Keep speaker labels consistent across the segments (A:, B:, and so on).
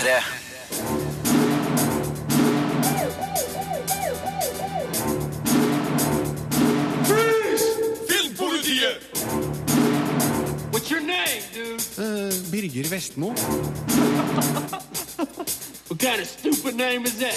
A: P3.
B: Filmpolitiet!
C: What's your name, dude?
D: Birger Vestmo.
C: What kind of stupid name is that?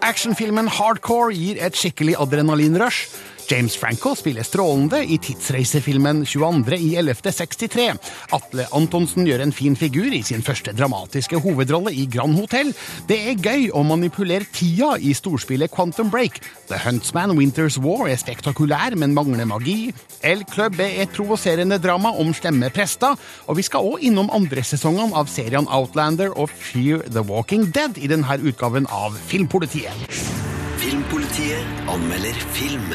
D: Actionfilmen Hardcore gir et skikkelig adrenalinrush. James Franco spiller strålende i tidsreisefilmen 22. i 1163. Atle Antonsen gjør en fin figur i sin første dramatiske hovedrolle i Grand Hotel. Det er gøy å manipulere tida i storspillet Quantum Break. The Huntsman Winter's War er spektakulær, men mangler magi. El Club er et provoserende drama om slemme prester. Og vi skal òg innom andre sesongene av seriene Outlander og Fear the Walking Dead i denne utgaven av Filmpolitiet.
A: Filmpolitiet anmelder film.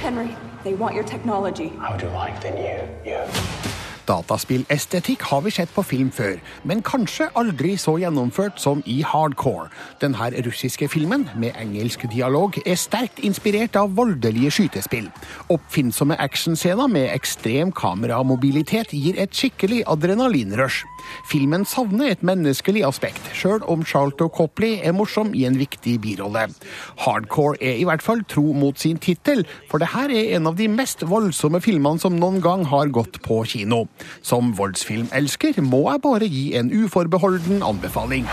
E: Henry, they want your technology.
D: Dataspillestetikk har vi sett på film før, men kanskje aldri så gjennomført som i Hardcore. Denne russiske filmen, med engelsk dialog, er sterkt inspirert av voldelige skytespill. Oppfinnsomme actionscener med ekstrem kameramobilitet gir et skikkelig adrenalinrush. Filmen savner et menneskelig aspekt, sjøl om Charlton Copley er morsom i en viktig birolle. Hardcore er i hvert fall tro mot sin tittel, for det her er en av de mest voldsomme filmene som noen gang har gått på kino. Som voldsfilmelsker må jeg bare gi en uforbeholden anbefaling.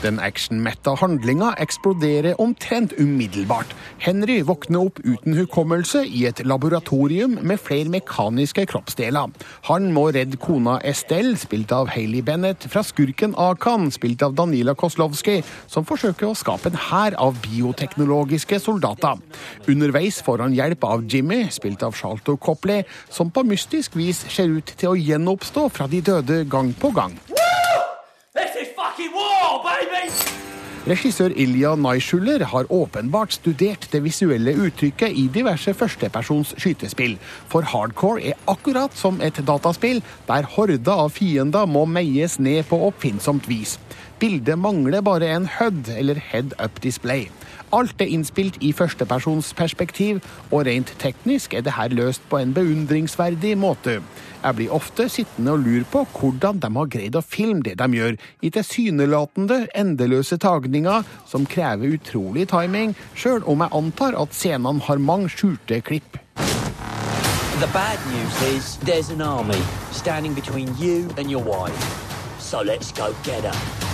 D: Den actionmetta handlinga eksploderer omtrent umiddelbart. Henry våkner opp uten hukommelse i et laboratorium med flere mekaniske kroppsdeler. Han må redde kona Estelle, spilt av Hailey Bennett, fra skurken Akan, spilt av Danila Koslovskij, som forsøker å skape en hær av bioteknologiske soldater. Underveis får han hjelp av Jimmy, spilt av Charlton Copley, som på mystisk vis ser ut til å gjenoppstå fra de døde gang på gang.
C: This is fucking war, baby!
D: Regissør Ilja Naishuller har åpenbart studert det visuelle uttrykket i diverse førstepersons skytespill, for hardcore er akkurat som et dataspill der horder av fiender må meies ned på oppfinnsomt vis. Bildet mangler bare en HUD, eller head up display. Alt er innspilt i førstepersonsperspektiv, og rent teknisk er det her løst på en beundringsverdig måte. Jeg blir ofte sittende og lure på hvordan de har greid å filme det de gjør, i tilsynelatende endeløse tagninger som krever utrolig timing, sjøl om jeg antar at scenene har mange skjulte klipp.
F: The bad news is there's an army standing between you and your wife. So let's go get her.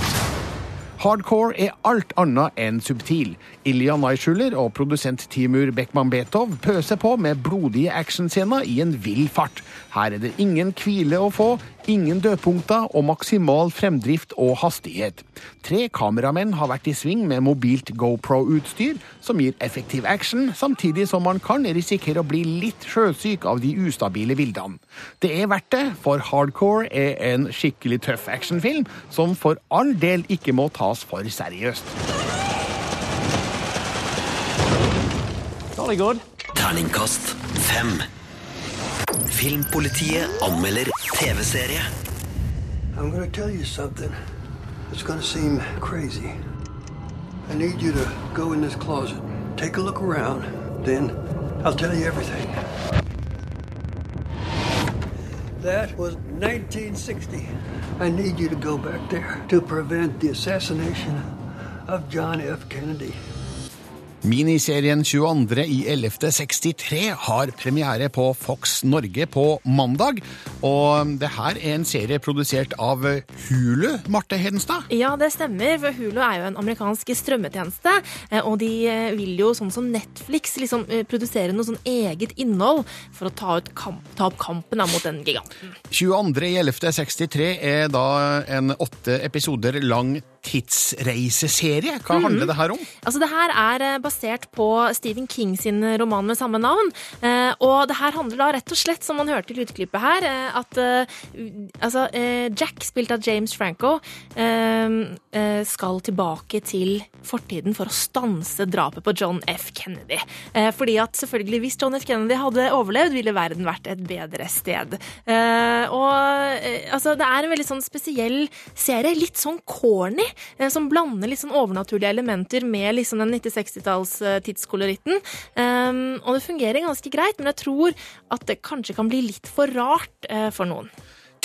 D: Hardcore er alt annet enn subtil. Ilja Naishuller og produsent Timur Bekmambetov pøser på med blodige actionscener i en vill fart. Her er det ingen hvile å få, ingen dødpunkter og maksimal fremdrift og hastighet. Tre kameramenn har vært i sving med mobilt GoPro-utstyr, som gir effektiv action, samtidig som man kan risikere å bli litt sjøsyk av de ustabile bildene. Det er verdt det, for Hardcore er en skikkelig tøff actionfilm, som for all del ikke må tas for seriøst.
A: Terningkast fem. Filmpolitiet anmelder TV-serie.
G: I'm to tell you something. It's going to seem crazy. I need you to go in this closet, take a look around, then I'll tell you everything. That was 1960. I need you to go back there to prevent the assassination of John F. Kennedy.
D: Miniserien 22. i 1163 har premiere på Fox Norge på mandag. Og det her er en serie produsert av Hulu, Marte Hedenstad.
H: Ja, det stemmer, for Hulu er jo en amerikansk strømmetjeneste, eh, og de eh, vil jo sånn som Netflix liksom eh, produsere noe sånn eget innhold for å ta, ut kamp, ta opp kampen da, mot den giganten.
D: 22. i 1163 er da en åtte episoder lang tidsreiseserie. Hva handler det her om?
H: Altså, det her er eh, basert på Stephen King sin roman med samme navn. Eh, og det her handler da rett og slett, som man hørte i lydklippet her, eh, at eh, altså, eh, Jack, spilt av James Franco, eh, eh, skal tilbake til fortiden for å stanse drapet på John F. Kennedy. Eh, fordi at selvfølgelig, hvis John F. Kennedy hadde overlevd, ville verden vært et bedre sted. Eh, og eh, altså, det er en veldig sånn spesiell serie, litt sånn corny, eh, som blander litt sånn overnaturlige elementer med liksom den 90-60-talls-tidskoloritten. Um, og det fungerer ganske greit, men jeg tror at det kanskje kan bli litt for rart eh, for noen.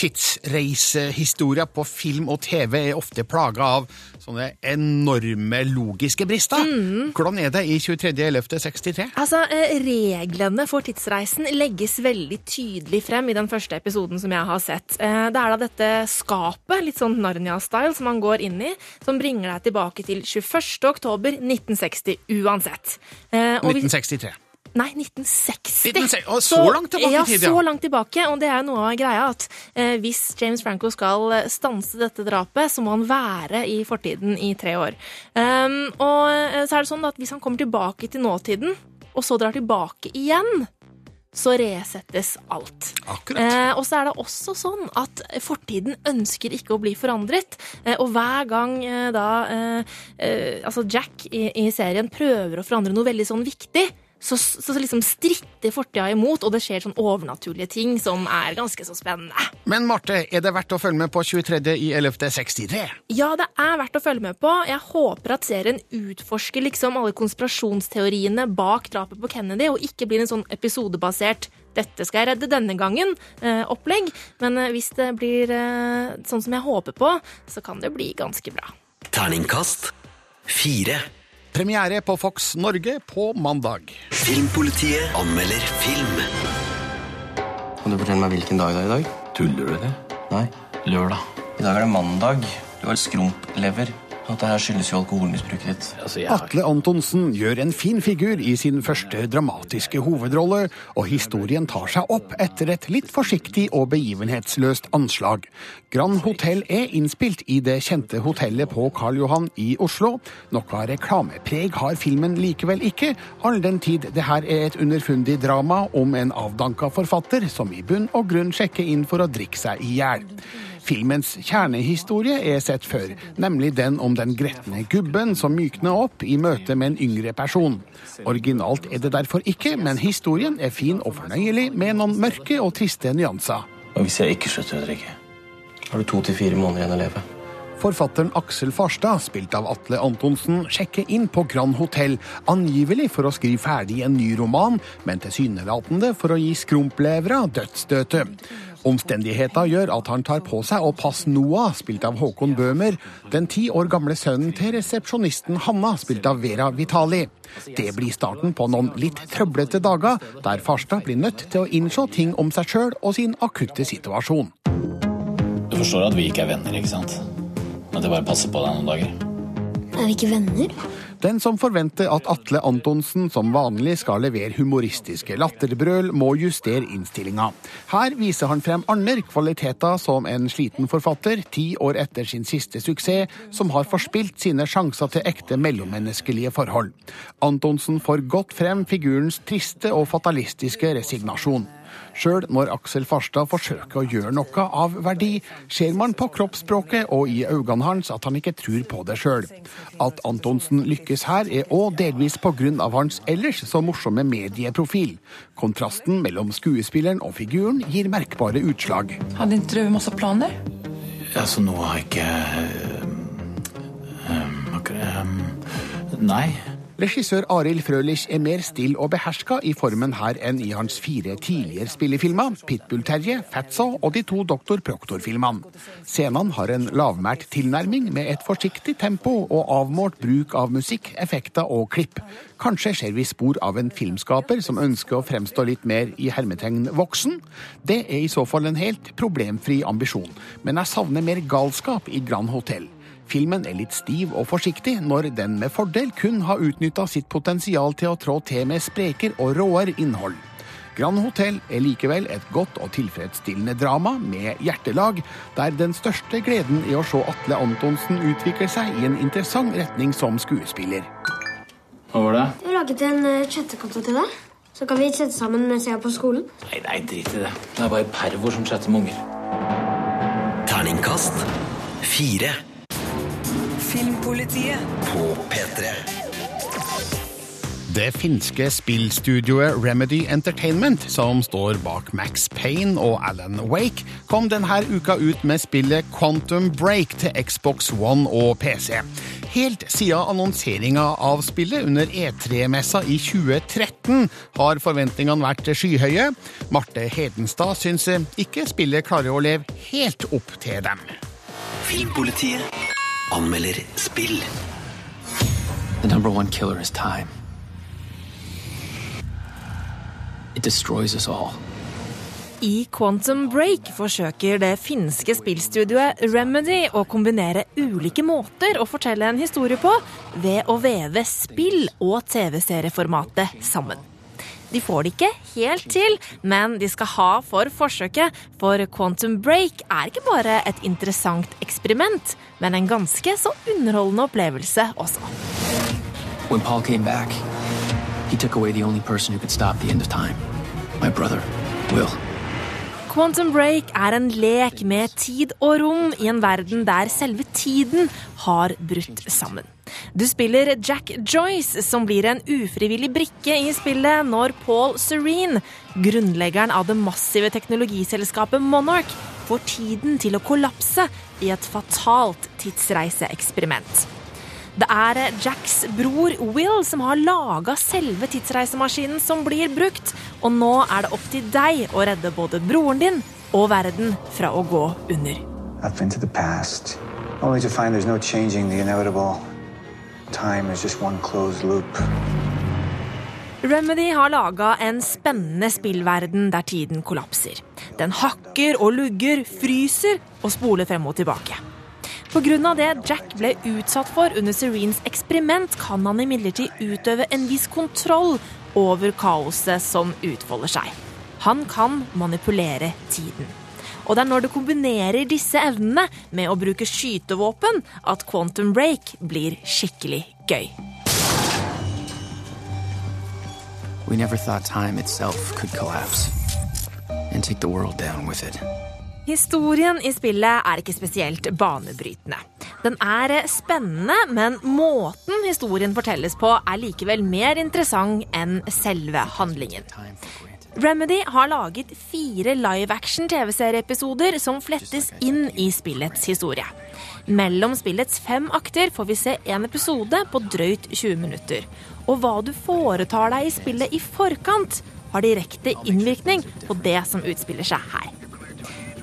D: Tidsreisehistorier på film og TV er ofte plaga av sånne enorme logiske brister. Hvordan er det i 23.11.63?
H: Altså, eh, Reglene for tidsreisen legges veldig tydelig frem i den første episoden som jeg har sett. Eh, Det er da dette skapet, litt sånn Narnia-style, som man går inn i, som bringer deg tilbake til 21. oktober 1960 uansett. Eh, og hvis-
D: 1963.
H: Nei, 1960.
D: 1960, å, så langt tilbake i tid, ja.
H: så langt tilbake. Og det er noe av greia at eh, hvis James Franco skal eh, stanse dette drapet, så må han være i fortiden i tre år. Um, og eh, så er det sånn at hvis han kommer tilbake til nåtiden, og så drar tilbake igjen, så resettes alt.
D: Akkurat.
H: Eh, og så er det også sånn at fortiden ønsker ikke å bli forandret. Eh, og hver gang eh, da eh, altså Jack i, i serien prøver å forandre noe veldig sånn viktig, så, så, liksom stritter fortida imot, og det skjer sånn overnaturlige ting som er ganske så spennende.
D: Men Marte, er det verdt å følge med på 23. i 11.63?
H: Ja, det er verdt å følge med på. Jeg håper at serien utforsker liksom alle konspirasjonsteoriene bak drapet på Kennedy, og ikke blir en sånn episodebasert 'dette skal jeg redde denne gangen'-opplegg. Men eh, hvis det blir eh, sånn som jeg håper på, så kan det bli ganske bra.
A: Terningkast fire.
D: Premiere på Fox Norge på mandag.
A: Filmpolitiet anmelder film.
I: Kan du fortelle meg hvilken dag det er i dag?
J: Tuller du det?
I: Nei.
J: Lørdag.
I: I dag er det mandag. Du har skrumplever. Dette her skyldes jo alkoholmisbruket ditt.
J: Altså, har...
D: Atle Antonsen gjør en fin figur i sin første dramatiske hovedrolle, og historien tar seg opp etter et litt forsiktig og begivenhetsløst anslag. Grand Hotell er innspilt i det kjente hotellet på Karl Johan i Oslo. Noe reklamepreg har filmen likevel ikke, all den tid det her er et underfundig drama om en avdanka forfatter som i bunn og grunn sjekker inn for å drikke seg i hjel. Filmens kjernehistorie er sett før, nemlig den om den gretne gubben som mykner opp i møte med en yngre person. Originalt er det derfor ikke, men historien er fin og fornøyelig med noen mørke og triste nyanser.
I: Og hvis jeg ikke slutter å drikke, har du to til fire måneder igjen å leve.
D: Forfatteren Aksel Farstad, spilt av Atle Antonsen, sjekker inn på Grand Hotell, angivelig for å skrive ferdig en ny roman, men tilsynelatende for å gi skrumplevere dødsstøtet. Omstendigheter gjør at han tar på seg å passe Noah, spilt av Håkon Bøhmer, den ti år gamle sønnen til resepsjonisten Hanna, spilt av Vera Vitali. Det blir starten på noen litt trøblete dager, der Farstad blir nødt til å innse ting om seg sjøl og sin akutte situasjon.
J: Du forstår at vi ikke er venner, ikke sant? At jeg bare passer på deg noen dager.
K: Er vi ikke venner?
D: Den som forventer at Atle Antonsen som vanlig skal levere humoristiske latterbrøl, må justere innstillinga. Her viser han frem andre kvaliteter som en sliten forfatter, ti år etter sin siste suksess, som har forspilt sine sjanser til ekte mellommenneskelige forhold. Antonsen får godt frem figurens triste og fatalistiske resignasjon. Sjøl når Aksel Farstad forsøker å gjøre noe av verdi, ser man på kroppsspråket og i øynene hans at han ikke tror på det sjøl. At Antonsen lykkes her, er òg delvis pga. hans ellers så morsomme medieprofil. Kontrasten mellom skuespilleren og figuren gir merkbare utslag.
L: Hadde ikke du masse planer?
J: Altså, nå har jeg ikke um, akkurat um, Nei.
D: Regissør Arild Frølich er mer still og beherska i formen her enn i hans fire tidligere spillefilmer, Pitbull-Terje, Fatso og de to Doktor Proktor-filmene. Scenene har en lavmælt tilnærming med et forsiktig tempo og avmålt bruk av musikk, effekter og klipp. Kanskje ser vi spor av en filmskaper som ønsker å fremstå litt mer i hermetegn voksen. Det er i så fall en helt problemfri ambisjon, men jeg savner mer galskap i Grand Hotell. Filmen er litt stiv og forsiktig, når den med fordel kun har utnytta sitt potensial til å trå til med spreker og råere innhold. Grand Hotell er likevel et godt og tilfredsstillende drama med hjertelag, der den største gleden i å se Atle Antonsen utvikle seg i en interessant retning som skuespiller.
J: Hva var det?
K: Du har laget en uh, chattekonto til deg. Så kan vi chatte sammen mens jeg er på skolen.
J: Nei, nei, drit i det. Det er bare pervor som chatter med unger.
A: Terningkast fire.
L: Filmpolitiet.
A: På P3.
D: Det finske spillstudioet Remedy Entertainment, som står bak Max Payne og Alan Wake, kom denne uka ut med spillet Quantum Break til Xbox One og PC. Helt siden annonseringa av spillet under E3-messa i 2013 har forventningene vært skyhøye. Marte Hedenstad syns ikke spillet klarer å leve helt opp til dem.
A: Filmpolitiet anmelder spill.
I: The number one killer is time. It destroys us all.
H: I Quantum Break forsøker det finske spillstudioet Remedy å kombinere ulike måter å fortelle en historie på ved å veve spill- og TV-serieformatet sammen. De får det ikke helt til, men de skal ha for forsøket, for Quantum Break er ikke bare et interessant eksperiment, men en ganske så underholdende opplevelse også.
I: When Paul came back, he took away the only person who could stop the end of time. My brother, Will.
H: Quantum Break er en lek med tid og rom i en verden der selve tiden har brutt sammen. Du spiller Jack Joyce, som blir en ufrivillig brikke i spillet når Paul Serene, grunnleggeren av det massive teknologiselskapet Monarch, får tiden til å kollapse i et fatalt tidsreiseeksperiment. Det er Jacks bror Will som har laga selve tidsreisemaskinen som blir brukt, og nå er det opp til deg å redde både broren din og verden fra å gå under.
L: Up into the past, only to find there's no changing the inevitable. Time is just one closed loop.
H: Remedy har laga en spennende spillverden der tiden kollapser. Den hakker og lugger, fryser og spoler frem og tilbake. Pga. det Jack ble utsatt for under Serenes eksperiment, kan han imidlertid utøve en viss kontroll over kaoset som utfolder seg. Han kan manipulere tiden. Og det er når du kombinerer disse evnene med å bruke skytevåpen, at Quantum Break blir skikkelig gøy.
I: We never thought time itself could collapse and take the world down with it.
H: Historien i spillet er ikke spesielt banebrytende. Den er spennende, men måten historien fortelles på, er likevel mer interessant enn selve handlingen. Remedy har laget fire live action TV-serieepisoder som flettes inn i spillets historie. Mellom spillets fem akter får vi se en episode på drøyt 20 minutter. Og hva du foretar deg i spillet i forkant, har direkte innvirkning på det som utspiller seg her.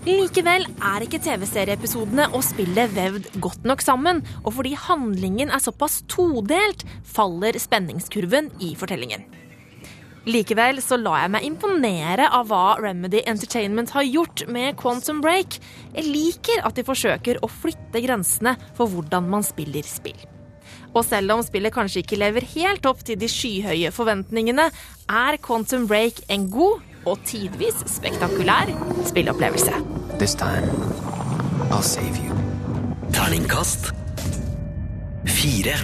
H: Likevel er ikke TV-serieepisodene og spillet vevd godt nok sammen, og fordi handlingen er såpass todelt, faller spenningskurven i fortellingen. Likevel så lar jeg meg imponere av hva Remedy Entertainment har gjort med Quantum Break. Jeg liker at de forsøker å flytte grensene for hvordan man spiller spill. Og selv om spillet kanskje ikke lever helt opp til de skyhøye forventningene, er Quantum Break en god og tidvis spektakulær spillopplevelse.
I: This time, I'll save you.
A: Terningkast fire.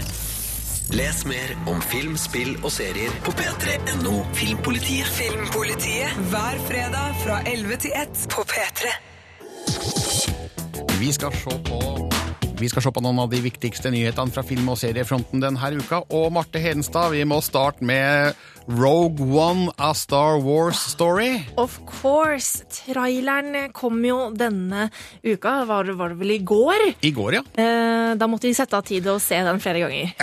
A: Les mer om film, spill og serier på p3.no Filmpolitiet.
M: Filmpolitiet hver fredag fra 11 til 1 på P3.
D: Vi skal se på vi skal se på noen av de viktigste nyhetene fra film- og seriefronten denne uka. Og Marte Hedenstad, vi må starte med Rogue One, A Star Wars Story.
H: Of course. Traileren kom jo denne uka. Var var det vel i går?
D: I går, ja.
H: Eh, da måtte vi sette av tid og se den flere ganger.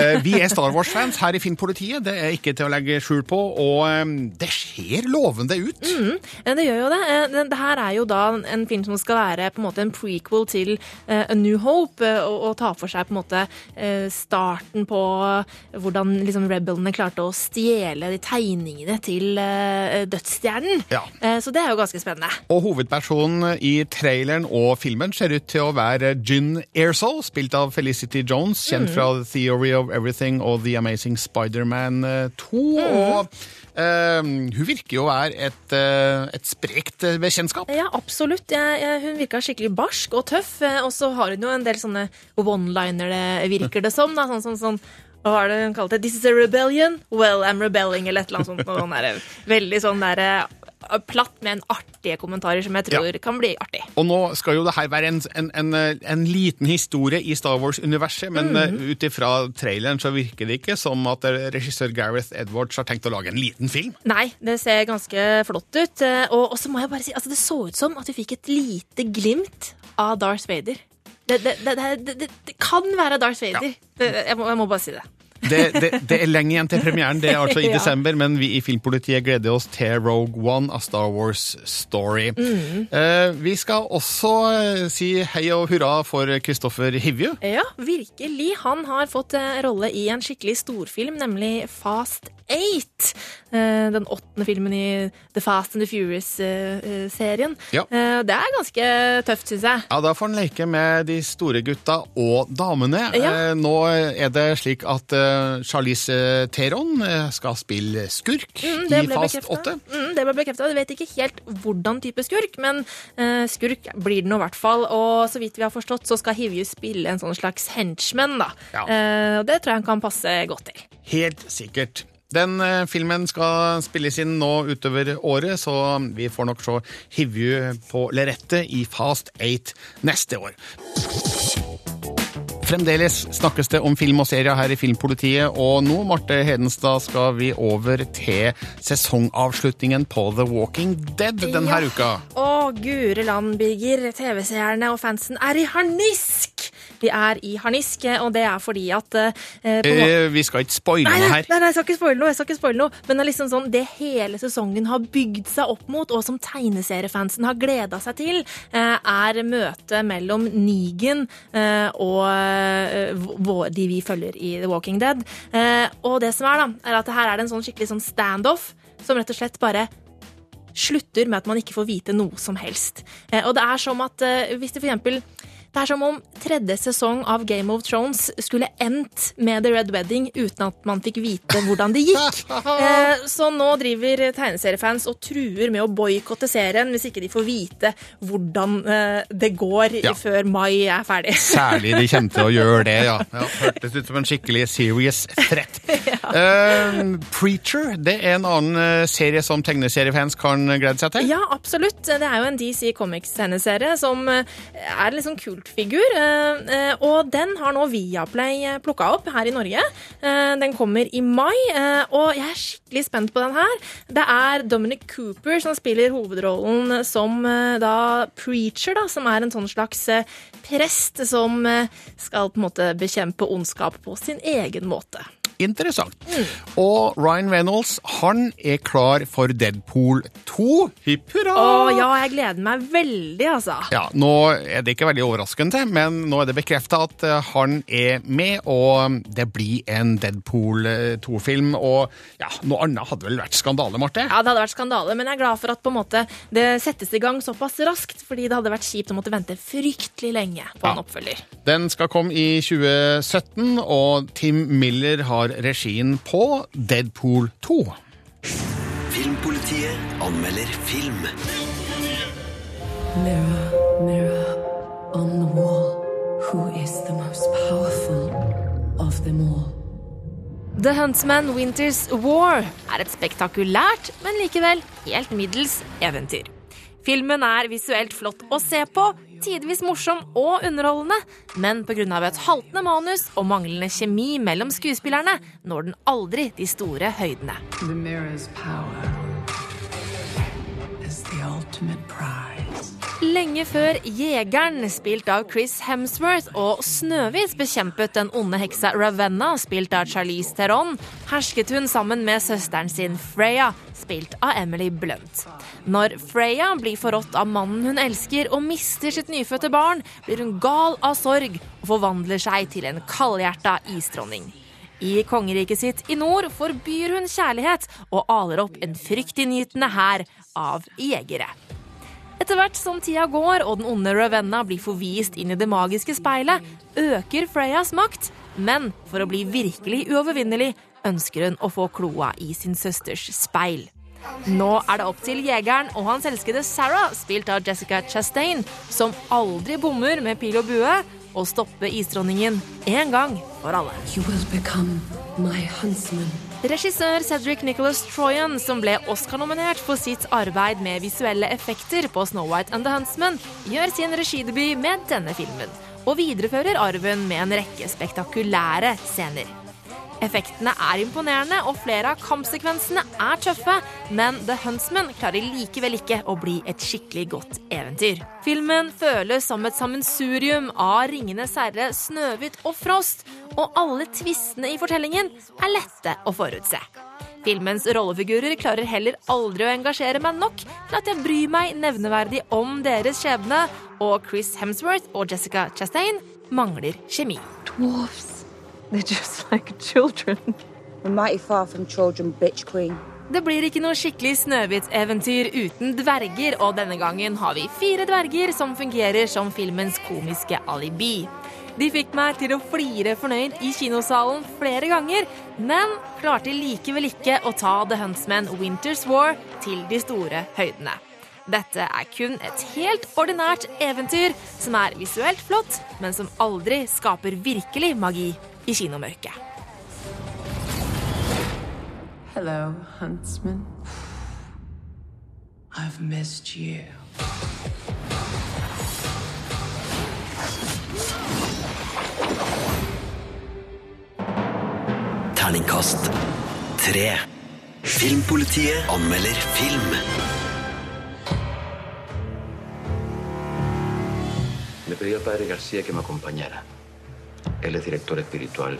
D: Eh, Vi er Star Wars-fans her i Finnpolitiet. det er ikke til å legge skjul på. Og eh, det ser lovende ut.
H: Mm, eh, det gjør jo det. Eh, det. Det her er jo da en film som skal være på en måte en prequel til eh, A New Hope, og, og ta for seg på en måte starten på hvordan liksom rebellene klarte å stjele de tegningene til eh, dødsstjernen.
D: Ja.
H: Eh, så det er jo ganske spennende.
D: Og hovedpersonen i traileren og filmen ser ut til å være Gyn Erso, spilt av Felicity Jones, kjent
H: Mm.
D: fra The Theory of Everything og The Amazing Spider-Man 2.
H: Mm.
D: Og Uh, hun virker jo å være et, uh, et sprekt eh, bekjentskap.
H: Ja, absolutt. Jeg, jeg, hun virka skikkelig barsk og tøff. eh, Og så har hun jo en del sånne one-liner, det virker det som. Da. Sånn, sånn, sånn hva var det hun kalte det? This is a rebellion? Well, I'm rebelling, eller et eller annet sånt. Noen der, veldig sånn der, platt, men artige kommentarer som jeg tror kan bli artig.
D: Og nå skal jo det her være en, en, en, en liten historie i Star Wars-universet, men mm. -hmm. ut ifra traileren så virker det ikke som at regissør Gareth Edwards har tenkt å lage en liten film.
H: Nei, det ser ganske flott ut. eh, og så må jeg bare si, altså det så ut som at vi fikk et lite glimt av Darth Vader. Det, det, det, det, kan være Darth Vader. Ja. jeg, må, jeg må bare si det.
D: Det, det, det er lenge igjen til premieren, det er altså i
H: Ja.
D: desember, men vi i Filmpolitiet gleder oss til Rogue One, A Star Wars Story.
H: Mm.
D: Eh, vi skal også eh, si hei og hurra for Kristoffer Hivju.
H: Ja, virkelig. Han har fått eh, rolle i en skikkelig storfilm, nemlig Fast Eight. Eh, Den åttende filmen i The Fast and the Furious-serien.
D: Ja.
H: Det er ganske tøft, syns jeg.
D: Ja, Da får han leke med de store gutta og damene.
H: Ja.
D: Eh, Nå er det slik at eh, Charlize Theron eh, skal spille skurk
H: Mm,
D: i Fast 8.
H: Mm, det ble bekrefta. Jeg vet ikke helt hvordan type skurk, men uh, skurk blir det nå i hvert fall. Og så vidt vi har forstått, så skal Hivju spille en sånn slags henchman, da.
D: Ja.
H: Uh, og det tror jeg han kan passe godt til.
D: Helt sikkert. Den eh, filmen skal spilles inn nå utover året, så vi får nok se Hivju på lerretet i Fast 8 neste år. Fremdeles snakkes det om film og serier her i Filmpolitiet, og nå, Marte Hedenstad, skal vi over til sesongavslutningen på The Walking Dead denne
H: Ja.
D: uka.
H: Å, gure land, Birger. TV-seerne og fansen er i harnisk! De er i harnisk, og det er fordi at eh, en
D: Eh, vi skal ikke spoile noe her.
H: nei, nei, jeg skal ikke spoile noe. jeg skal ikke spoile noe Men det er liksom sånn, det hele sesongen har bygd seg opp mot, og som tegneseriefansen har gleda seg til, eh, er møtet mellom Negan eh, og eh, de vi følger i The Walking Dead. Eh, Og det som er, da, er at her er det en sånn skikkelig sånn standoff som rett og slett bare slutter med at man ikke får vite noe som helst. Eh, Og det er som at eh, hvis det for eksempel det er som om tredje sesong av Game of Thrones skulle endt med The Red Wedding uten at man fikk vite hvordan det gikk. Eh, Så nå driver tegneseriefans og truer med å boikotte serien hvis ikke de får vite hvordan eh, det går
D: Ja.
H: før mai er ferdig.
D: Særlig de kommer til å gjøre det, ja. ja hørtes ut som en skikkelig serious threat. Eh, Preacher det er en annen serie som tegneseriefans kan glede seg til.
H: Ja, absolutt. Det er jo en DC Comics-tegneserie som er liksom litt kultfigur. eh, eh, Og den har nå Viaplay plukka opp her i Norge. Eh, Den kommer i mai, eh, og jeg er skikkelig spent på den her. Det er Dominic Cooper som spiller hovedrollen som eh, da preacher, da, som er en sånn slags eh, prest som eh, skal på en måte bekjempe ondskap på sin egen måte.
D: Interessant. Og Ryan Reynolds han er klar for Deadpool 2. Hipp hurra!
H: Å ja, jeg gleder meg veldig, altså.
D: Ja, Nå er det ikke veldig overraskende, men nå er det bekrefta at eh, han er med, og det blir en Deadpool 2-film. Og ja, noe annet hadde vel vært skandale, Marte?
H: Ja, det hadde vært skandale, men jeg er glad for at på en måte det settes i gang såpass raskt, fordi det hadde vært kjipt å måtte vente fryktelig lenge på
D: Ja.
H: en oppfølger.
D: Den skal komme i 2017, og Tim Miller har regien på Deadpool 2.
A: Filmpolitiet anmelder film.
N: Mirror, mirror on the wall, who is the most powerful of them all?
H: The Huntsman Winters War er et spektakulært, men likevel helt middels eventyr. Filmen er visuelt flott å se på, tidvis morsom og underholdende, men pga. et haltende manus og manglende kjemi mellom skuespillerne når den aldri de store høydene. Lenge før Jegeren, spilt av Chris Hemsworth, og Snøhvit bekjempet den onde heksa Ravenna, spilt av Charlize Theron, hersket hun sammen med søsteren sin Freya, spilt av Emily Blunt. Når Freya blir forrådt av mannen hun elsker og mister sitt nyfødte barn, blir hun gal av sorg og forvandler seg til en kaldhjerta isdronning. I kongeriket sitt i nord forbyr hun kjærlighet og aler opp en fryktinngytende hær av jegere. Etter hvert som tida går og den onde Ravenna blir forvist inn i det magiske speilet, øker Freyas makt, men for å bli virkelig uovervinnelig ønsker hun å få kloa i sin søsters speil. Nå er det opp til jegeren og hans elskede Sarah, spilt av Jessica Chastain, som aldri bommer med pil og bue, å stoppe isdronningen en gang for alle. Regissør Cedric Nicholas Troyan, som ble Oscar-nominert for sitt arbeid med visuelle effekter på Snow White and the Huntsman, gjør sin regidebut med denne filmen, og viderefører arven med en rekke spektakulære scener. Effektene er imponerende, og flere av kampsekvensene er tøffe, men The Huntsman klarer likevel ikke å bli et skikkelig godt eventyr. Filmen føles som et sammensurium av Ringenes herre, Snøhvit og Frost, og alle tvistene i fortellingen er lette å forutse. Filmens rollefigurer klarer heller aldri å engasjere meg nok til at jeg bryr meg nevneverdig om deres skjebne, og Chris Hemsworth og Jessica Chastain mangler kjemi.
O: Dwarfs. They're just like children. We're mighty far from children, bitch queen.
H: Det blir ikke noe skikkelig Snøhvit-eventyr uten dverger, og denne gangen har vi fire dverger som fungerer som filmens komiske alibi. De fikk meg til å flire fornøyd i kinosalen flere ganger, men klarte likevel ikke å ta The Huntsman Winter's War til de store høydene. Dette er kun et helt ordinært eventyr som er visuelt flott, men som aldri skaper virkelig magi i kinomørket.
N: Hello, Huntsman. I've missed you.
A: Terningkast tre. Filmpolitiet anmelder film.
P: Me pidió al padre García que me acompañara. Él es director espiritual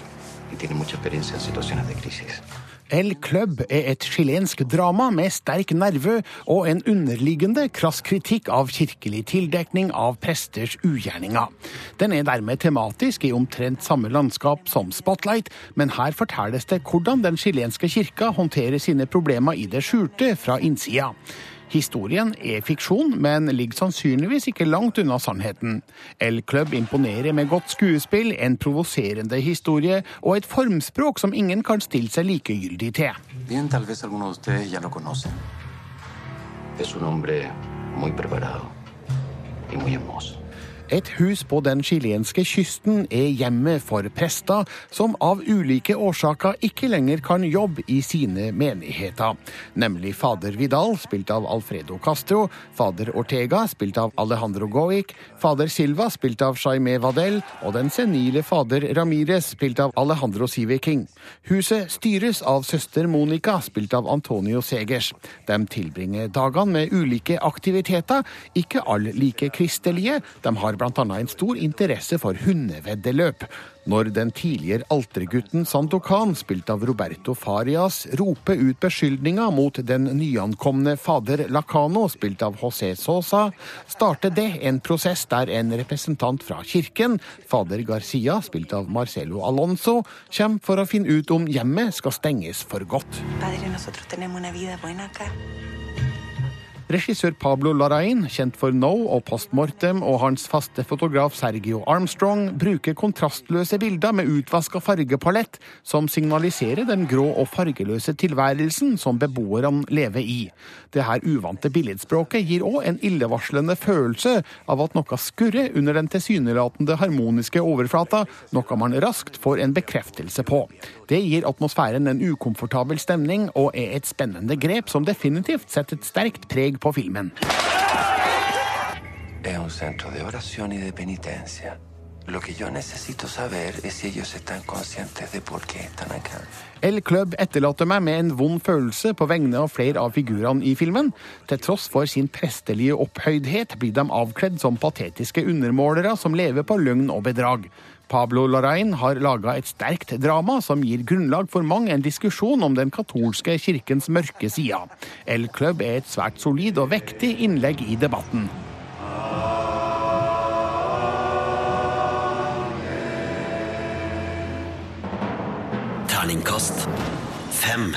P: y tiene mucha experiencia en situaciones de crisis.
D: El Club er et chilensk drama med sterk nerve og en underliggende krass kritikk av kirkelig tildekning av presters ugjerninger. Den er dermed tematisk i omtrent samme landskap som Spotlight, men her fortelles det hvordan den chilenske kirka håndterer sine problemer i det skjulte fra innsida. Historien er fiksjon, men ligger sannsynligvis ikke langt unna sannheten. El Club imponerer med godt skuespill, en provoserende historie og et formspråk som ingen kan stille seg likegyldig til.
P: Bien, tal vez alguno de ustedes ya lo conocen. Es un hombre muy preparado y muy hermoso.
D: Et hus på den chilenske kysten er hjemmet for prester som av ulike årsaker ikke lenger kan jobbe i sine menigheter. Nemlig fader Vidal, spilt av Alfredo Castro, fader Ortega, spilt av Alejandro Goic, fader Silva, spilt av Jaime Vadel, og den senile fader Ramires, spilt av Alejandro Siveking. Huset styres av søster Monica, spilt av Antonio Segers. De tilbringer dagene med ulike aktiviteter, ikke alle like kristelige. De har bl.a. en stor interesse for hundeveddeløp. Når den tidligere altergutten Santokan, spilt av Roberto Farias, roper ut beskyldninger mot den nyankomne fader Lacano, spilt av José Sosa, starter det en prosess der en representant fra kirken, fader Garcia, spilt av Marcelo Alonso, kommer for å finne ut om hjemmet skal stenges for godt.
Q: Padre,
D: Regissør Pablo Larain, kjent for No og Post Mortem, og hans faste fotograf Sergio Armstrong bruker kontrastløse bilder med utvaska fargepalett, som signaliserer den grå og fargeløse tilværelsen som beboerne lever i. Det her uvante billedspråket gir òg en illevarslende følelse av at noe skurrer under den tilsynelatende harmoniske overflata, noe man raskt får en bekreftelse på. Det gir atmosfæren en ukomfortabel stemning, og er et spennende grep som definitivt setter et sterkt preg på filmen.
P: Es un centro de oración y de penitencia. Lo que yo necesito saber es si ellos están conscientes de por qué están acá.
D: El Club etterlater meg med en vond følelse på vegne av flere av figurene i filmen. Til tross for sin prestelige opphøydhet blir de avkledd som patetiske undermålere som lever på løgn og bedrag. Pablo Larrain har laga et sterkt drama som gir grunnlag for mang en diskusjon om den katolske kirkens mørke side. El Club er et svært solid og vektig innlegg i debatten.
A: Terningkast fem.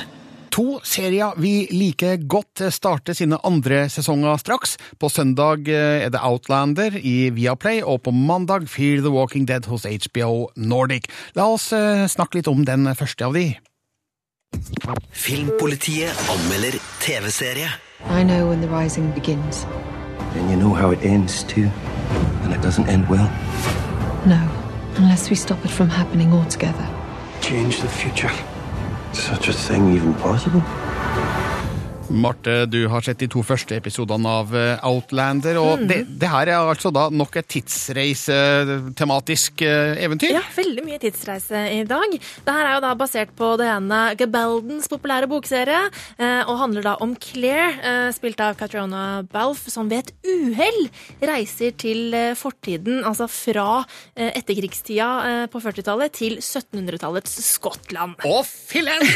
D: To serier vi liker godt starter sine andre sesonger straks. På søndag er det Outlander i Viaplay, og på mandag Fear the Walking Dead hos HBO Nordic. La oss eh, snakke litt om den første av de.
A: Filmpolitiet anmelder TV-serie.
N: I know when the rising begins.
P: And you know how it ends, too. And it doesn't end well.
N: No, unless we stop it from happening altogether.
G: Change the future. Such a thing even possible?
D: Marte, du har sett de to første episodene av eh, Outlander, og
H: mm.
D: det, det her er altså da nok et tidsreisetematisk eh, eventyr?
H: Ja, veldig mye tidsreise i dag. Det her er jo da basert på det ene Gabaldens populære bokserie, eh, og handler da om Claire, eh, spilt av Catriona Balf, som ved et uhell reiser til eh, fortiden, altså fra eh, etterkrigstida eh, på 40-tallet til 1700-tallets Skottland.
D: Å, fillen!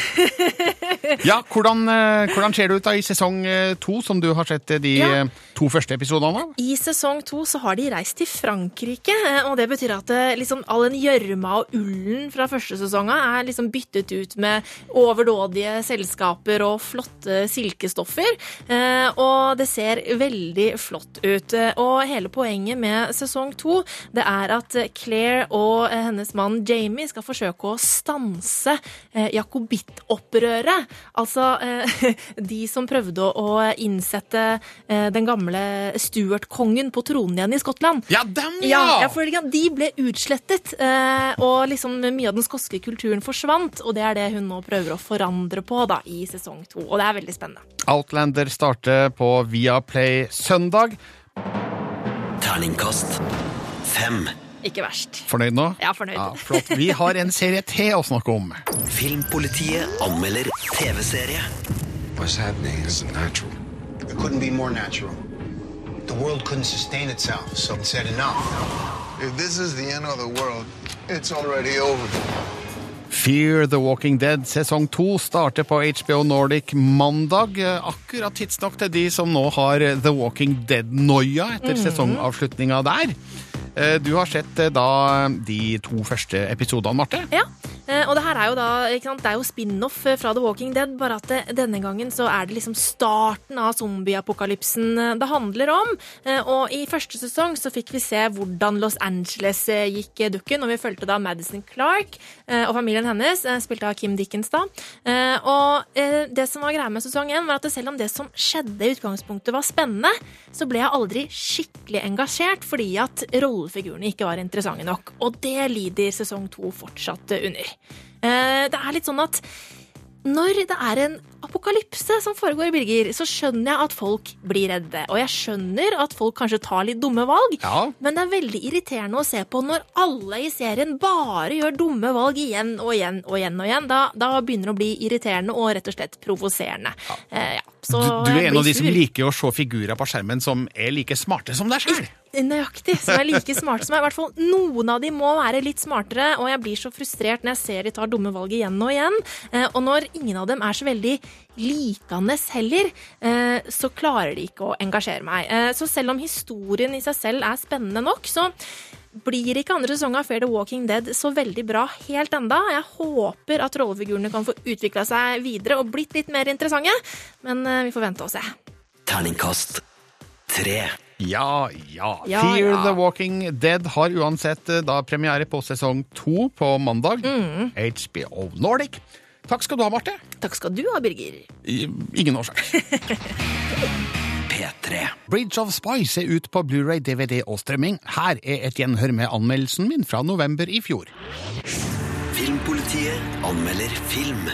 D: Ja, hvordan, eh, hvordan ser det ut da i sesong eh, to, som du har sett eh, de
H: Ja.
D: eh, to første episodene av?
H: I sesong to så har de reist til Frankrike, og det betyr at liksom all den gjørma og ullen fra første sesonga er liksom byttet ut med overdådige selskaper og flotte silkestoffer. Og det ser veldig flott ut. Og hele poenget med sesong to det er at Claire og hennes mann Jamie skal forsøke å stanse jakobittopprøret. Altså de som prøvde å innsette eh, den gamle Stuart-kongen på tronen igjen i Skottland.
D: Ja, dem,
H: Ja,
D: ja!
H: ja, for de ble utslettet, eh, og liksom mye av den skotske kulturen forsvant. Og det er det hun nå prøver å forandre på da, i sesong to. Og det er veldig spennende.
D: Outlander starter på Viaplay søndag.
A: Terningkast fem.
H: Ikke verst.
D: Fornøyd nå?
H: Ja, fornøyd.
D: Ja, flott. Vi har en serie til å snakke om.
A: Filmpolitiet anmelder TV-serie.
R: What's happening isn't natural.
S: It couldn't be more natural. The world couldn't sustain itself, so it said enough.
R: If this is the end of the world, it's already over.
D: Fear the Walking Dead sesong to starter på HBO Nordic mandag. Akkurat tidsnok til de som nå har The Walking Dead-noia etter
H: Mhm.
D: sesongavslutninga der. Eh, Du har sett eh, da de to første episodene, Marte.
H: Ja, og det her er jo da? Det er jo spin-off eh, fra The Walking Dead, bare at det, denne gangen så er det liksom starten av zombieapokalypsen eh, det handler om. Eh, Og i første sesong så fikk vi se hvordan Los Angeles eh, gikk eh, dukken, og vi fulgte da Madison Clark eh, og familien hennes, eh, spilt av Kim Dickens da. Eh, Og eh, det som var greia med sesong én, var at selv om det som skjedde i utgangspunktet var spennende, så ble jeg aldri skikkelig engasjert fordi at rollefigurene ikke var interessante nok. Og det lider sesong to fortsatt under. Eh, Det er litt sånn at når det er en apokalypse som foregår i Birger, så skjønner jeg at folk blir redde. Og jeg skjønner at folk kanskje tar litt dumme valg, men det er veldig irriterende å se på når alle i serien bare gjør dumme valg igjen og igjen og igjen. og igjen. Da, da begynner det å bli irriterende og rett og slett provoserende. Eh, ja. Så
D: Du, du er en av de som liker å se figurer på skjermen som er like smarte som deg sjøl.
H: Nøyaktig. Som er like smarte som meg. I hvert fall noen av de må være litt smartere, og jeg blir så frustrert når jeg ser de tar dumme valg igjen og igjen. Eh, Og når ingen av dem er så veldig likende heller, eh, så klarer de ikke å engasjere meg. Eh, Så selv om historien i seg selv er spennende nok, så blir ikke andre sesong av Fair the Walking Dead så veldig bra helt enda. Jeg håper at rollefigurene kan få utvikla seg videre og blitt litt mer interessante, men eh, vi får vente og se.
A: Terningkast tre.
D: Ja, ja.
H: Ja,
D: Fear
H: ja.
D: the Walking Dead har uansett da premiere på sesong to på mandag.
H: Mm.
D: HBO Nordic. Takk skal du ha, Marte.
H: Takk skal du ha, Birger.
D: I- Ingen årsak.
A: P3.
D: Bridge of Spice er ut på Blu-ray, DVD og strømming. Her er et gjenhør med anmeldelsen min fra november i fjor.
A: Filmpolitiet anmelder film.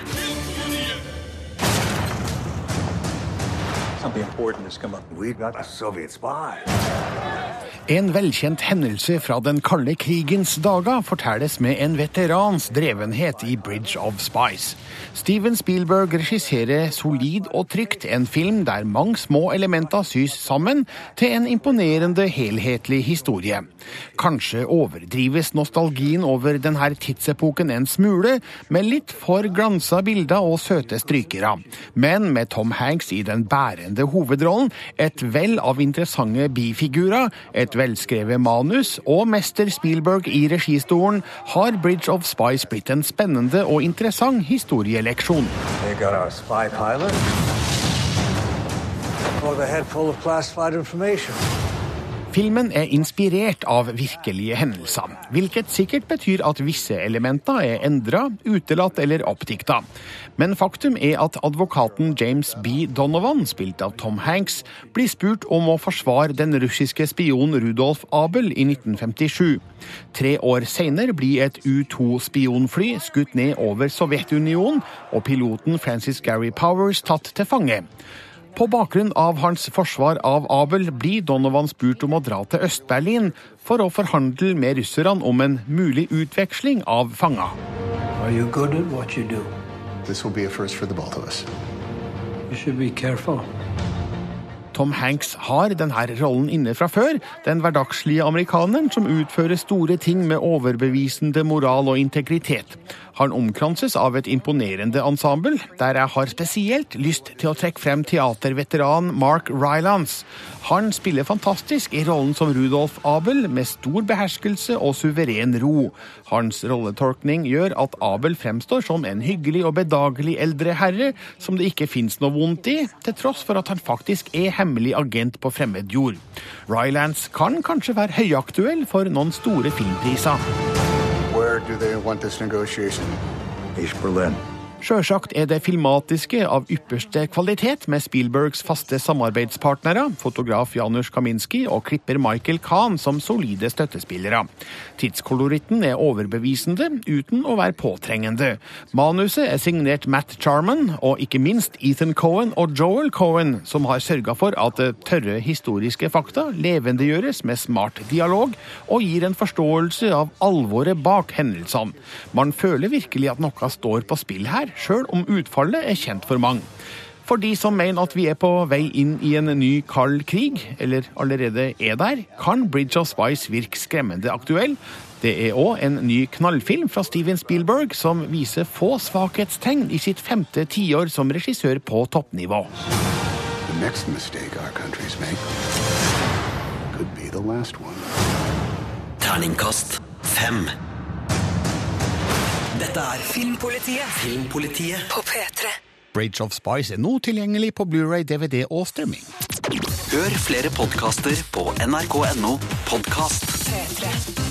L: Something important has come up. We've got a Soviet spy.
D: En velkjent hendelse fra den kalde krigens dager fortelles med en veterans drevenhet i Bridge of Spice. Steven Spielberg regisserer solid og trygt en film der mange små elementer sys sammen til en imponerende helhetlig historie. Kanskje overdrives nostalgien over denne tidsepoken en smule, med litt for glansa bilder og søte strykere. Men med Tom Hanks i den bærende hovedrollen, et vell av interessante bifigurer, et velskrevet manus og mester Spielberg i registolen, har Bridge of Spice blitt en spennende og interessant historieleksjon.
L: Spy pilot. The head full of classified information.
D: Filmen er inspirert av virkelige hendelser, hvilket sikkert betyr at visse elementer er endra, utelatt eller oppdikta. Men faktum er at advokaten James B. Donovan, spilt av Tom Hanks, blir spurt om å forsvare den russiske spion Rudolf Abel i 1957. Tre år senere blir et U-2-spionfly skutt ned over Sovjetunionen, og piloten Francis Gary Powers tatt til fange. På bakgrunn av hans forsvar av Abel blir Donovan spurt om å dra til Øst-Berlin for å forhandle med russerne om en mulig utveksling av fanger.
G: Are you good at what you do?
R: This will be a first for the both of us.
G: You should be careful.
D: Tom Hanks har denne rollen inne fra før, den hverdagslige amerikaneren som utfører store ting med overbevisende moral og integritet. Han omkranses av et imponerende ensemble, der jeg har spesielt lyst til å trekke frem teaterveteran Mark Rylance. Han spiller fantastisk i rollen som Rudolf Abel, med stor beherskelse og suveren ro. Hans rolletolkning gjør at Abel fremstår som en hyggelig og bedagelig eldre herre som det ikke fins noe vondt i, til tross for at han faktisk er hemmelig agent på fremmed jord. Rylance kan kanskje være høyaktuell for noen store filmpriser.
R: Do they want this negotiation? East Berlin.
D: Sjølsagt er det filmatiske av ypperste kvalitet, med Spielbergs faste samarbeidspartnere, fotograf Janusz Kaminski og klipper Michael Kahn som solide støttespillere. Tidskoloritten er overbevisende, uten å være påtrengende. Manuset er signert Matt Charman, og ikke minst Ethan Cohen og Joel Cohen, som har sørga for at tørre historiske fakta levendegjøres med smart dialog, og gir en forståelse av alvoret bak hendelsene. Man føler virkelig at noe står på spill her, sjøl om utfallet er kjent for mange. For de som mener at vi er på vei inn i en ny kald krig, eller allerede er der, kan Bridge of Spice virke skremmende aktuell. Det er òg en ny knallfilm fra Steven Spielberg som viser få svakhetstegn i sitt femte tiår som regissør på toppnivå.
R: The next mistake our countries make could be the last one.
A: Terningkast fem. Dette er
M: Filmpolitiet
A: Filmpolitiet
M: på P3.
D: Bridge of Spice er nå tilgjengelig på Blu-ray, DVD og streaming.
A: Hør flere podkaster på nrk.no podkast.
M: P3.